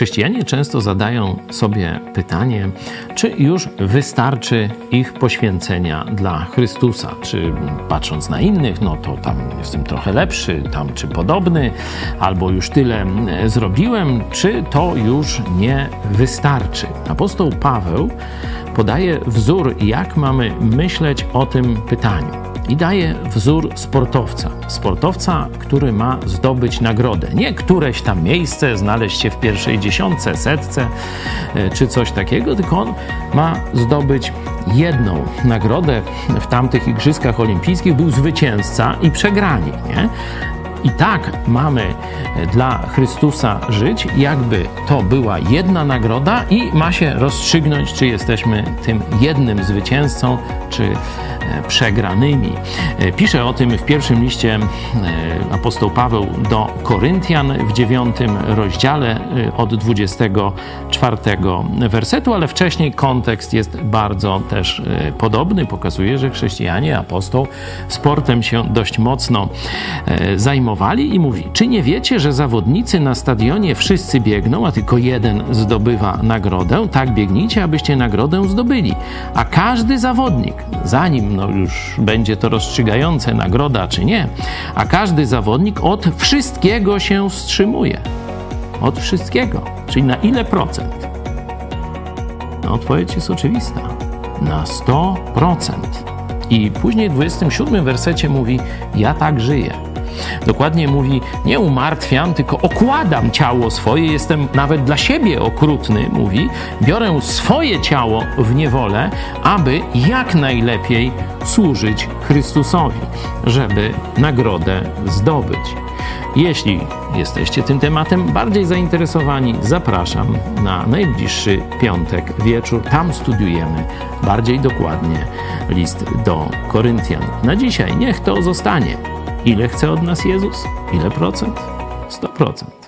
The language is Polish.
Chrześcijanie często zadają sobie pytanie, czy już wystarczy ich poświęcenia dla Chrystusa. Czy patrząc na innych, no to tam jestem trochę lepszy, tam czy podobny, albo już tyle zrobiłem, czy to już nie wystarczy. Apostoł Paweł podaje wzór, jak mamy myśleć o tym pytaniu i daje wzór sportowca. Sportowca, który ma zdobyć nagrodę. Nie któreś tam miejsce, znaleźć się w pierwszej dziesiątce, setce e, czy coś takiego, tylko on ma zdobyć jedną nagrodę. W tamtych Igrzyskach Olimpijskich był zwycięzca i przegrani. Nie? I tak mamy dla Chrystusa żyć, jakby to była jedna nagroda i ma się rozstrzygnąć, czy jesteśmy tym jednym zwycięzcą, czy e, przegranymi. E, pisze o tym w pierwszym liście e, apostoł Paweł do Koryntian w dziewiątym rozdziale od 24 wersetu, ale wcześniej kontekst jest bardzo też podobny. Pokazuje, że chrześcijanie, apostoł sportem się dość mocno zajmowali i mówi: Czy nie wiecie, że zawodnicy na stadionie wszyscy biegną, a tylko jeden zdobywa nagrodę? Tak biegnijcie, abyście nagrodę zdobyli. A każdy zawodnik, zanim no już będzie to rozstrzygające nagroda czy nie, a każdy zawodnik od wszystkiego się wstrzymuje. Od wszystkiego. Czyli na ile procent? No, odpowiedź jest oczywista. Na 100%. I później w 27 wersecie mówi: Ja tak żyję. Dokładnie mówi, nie umartwiam, tylko okładam ciało swoje, jestem nawet dla siebie okrutny, mówi, biorę swoje ciało w niewolę, aby jak najlepiej służyć Chrystusowi, żeby nagrodę zdobyć. Jeśli jesteście tym tematem bardziej zainteresowani, zapraszam na najbliższy piątek wieczór. Tam studiujemy bardziej dokładnie list do Koryntian. Na dzisiaj niech to zostanie. Ile chce od nas Jezus? Ile procent? 100%.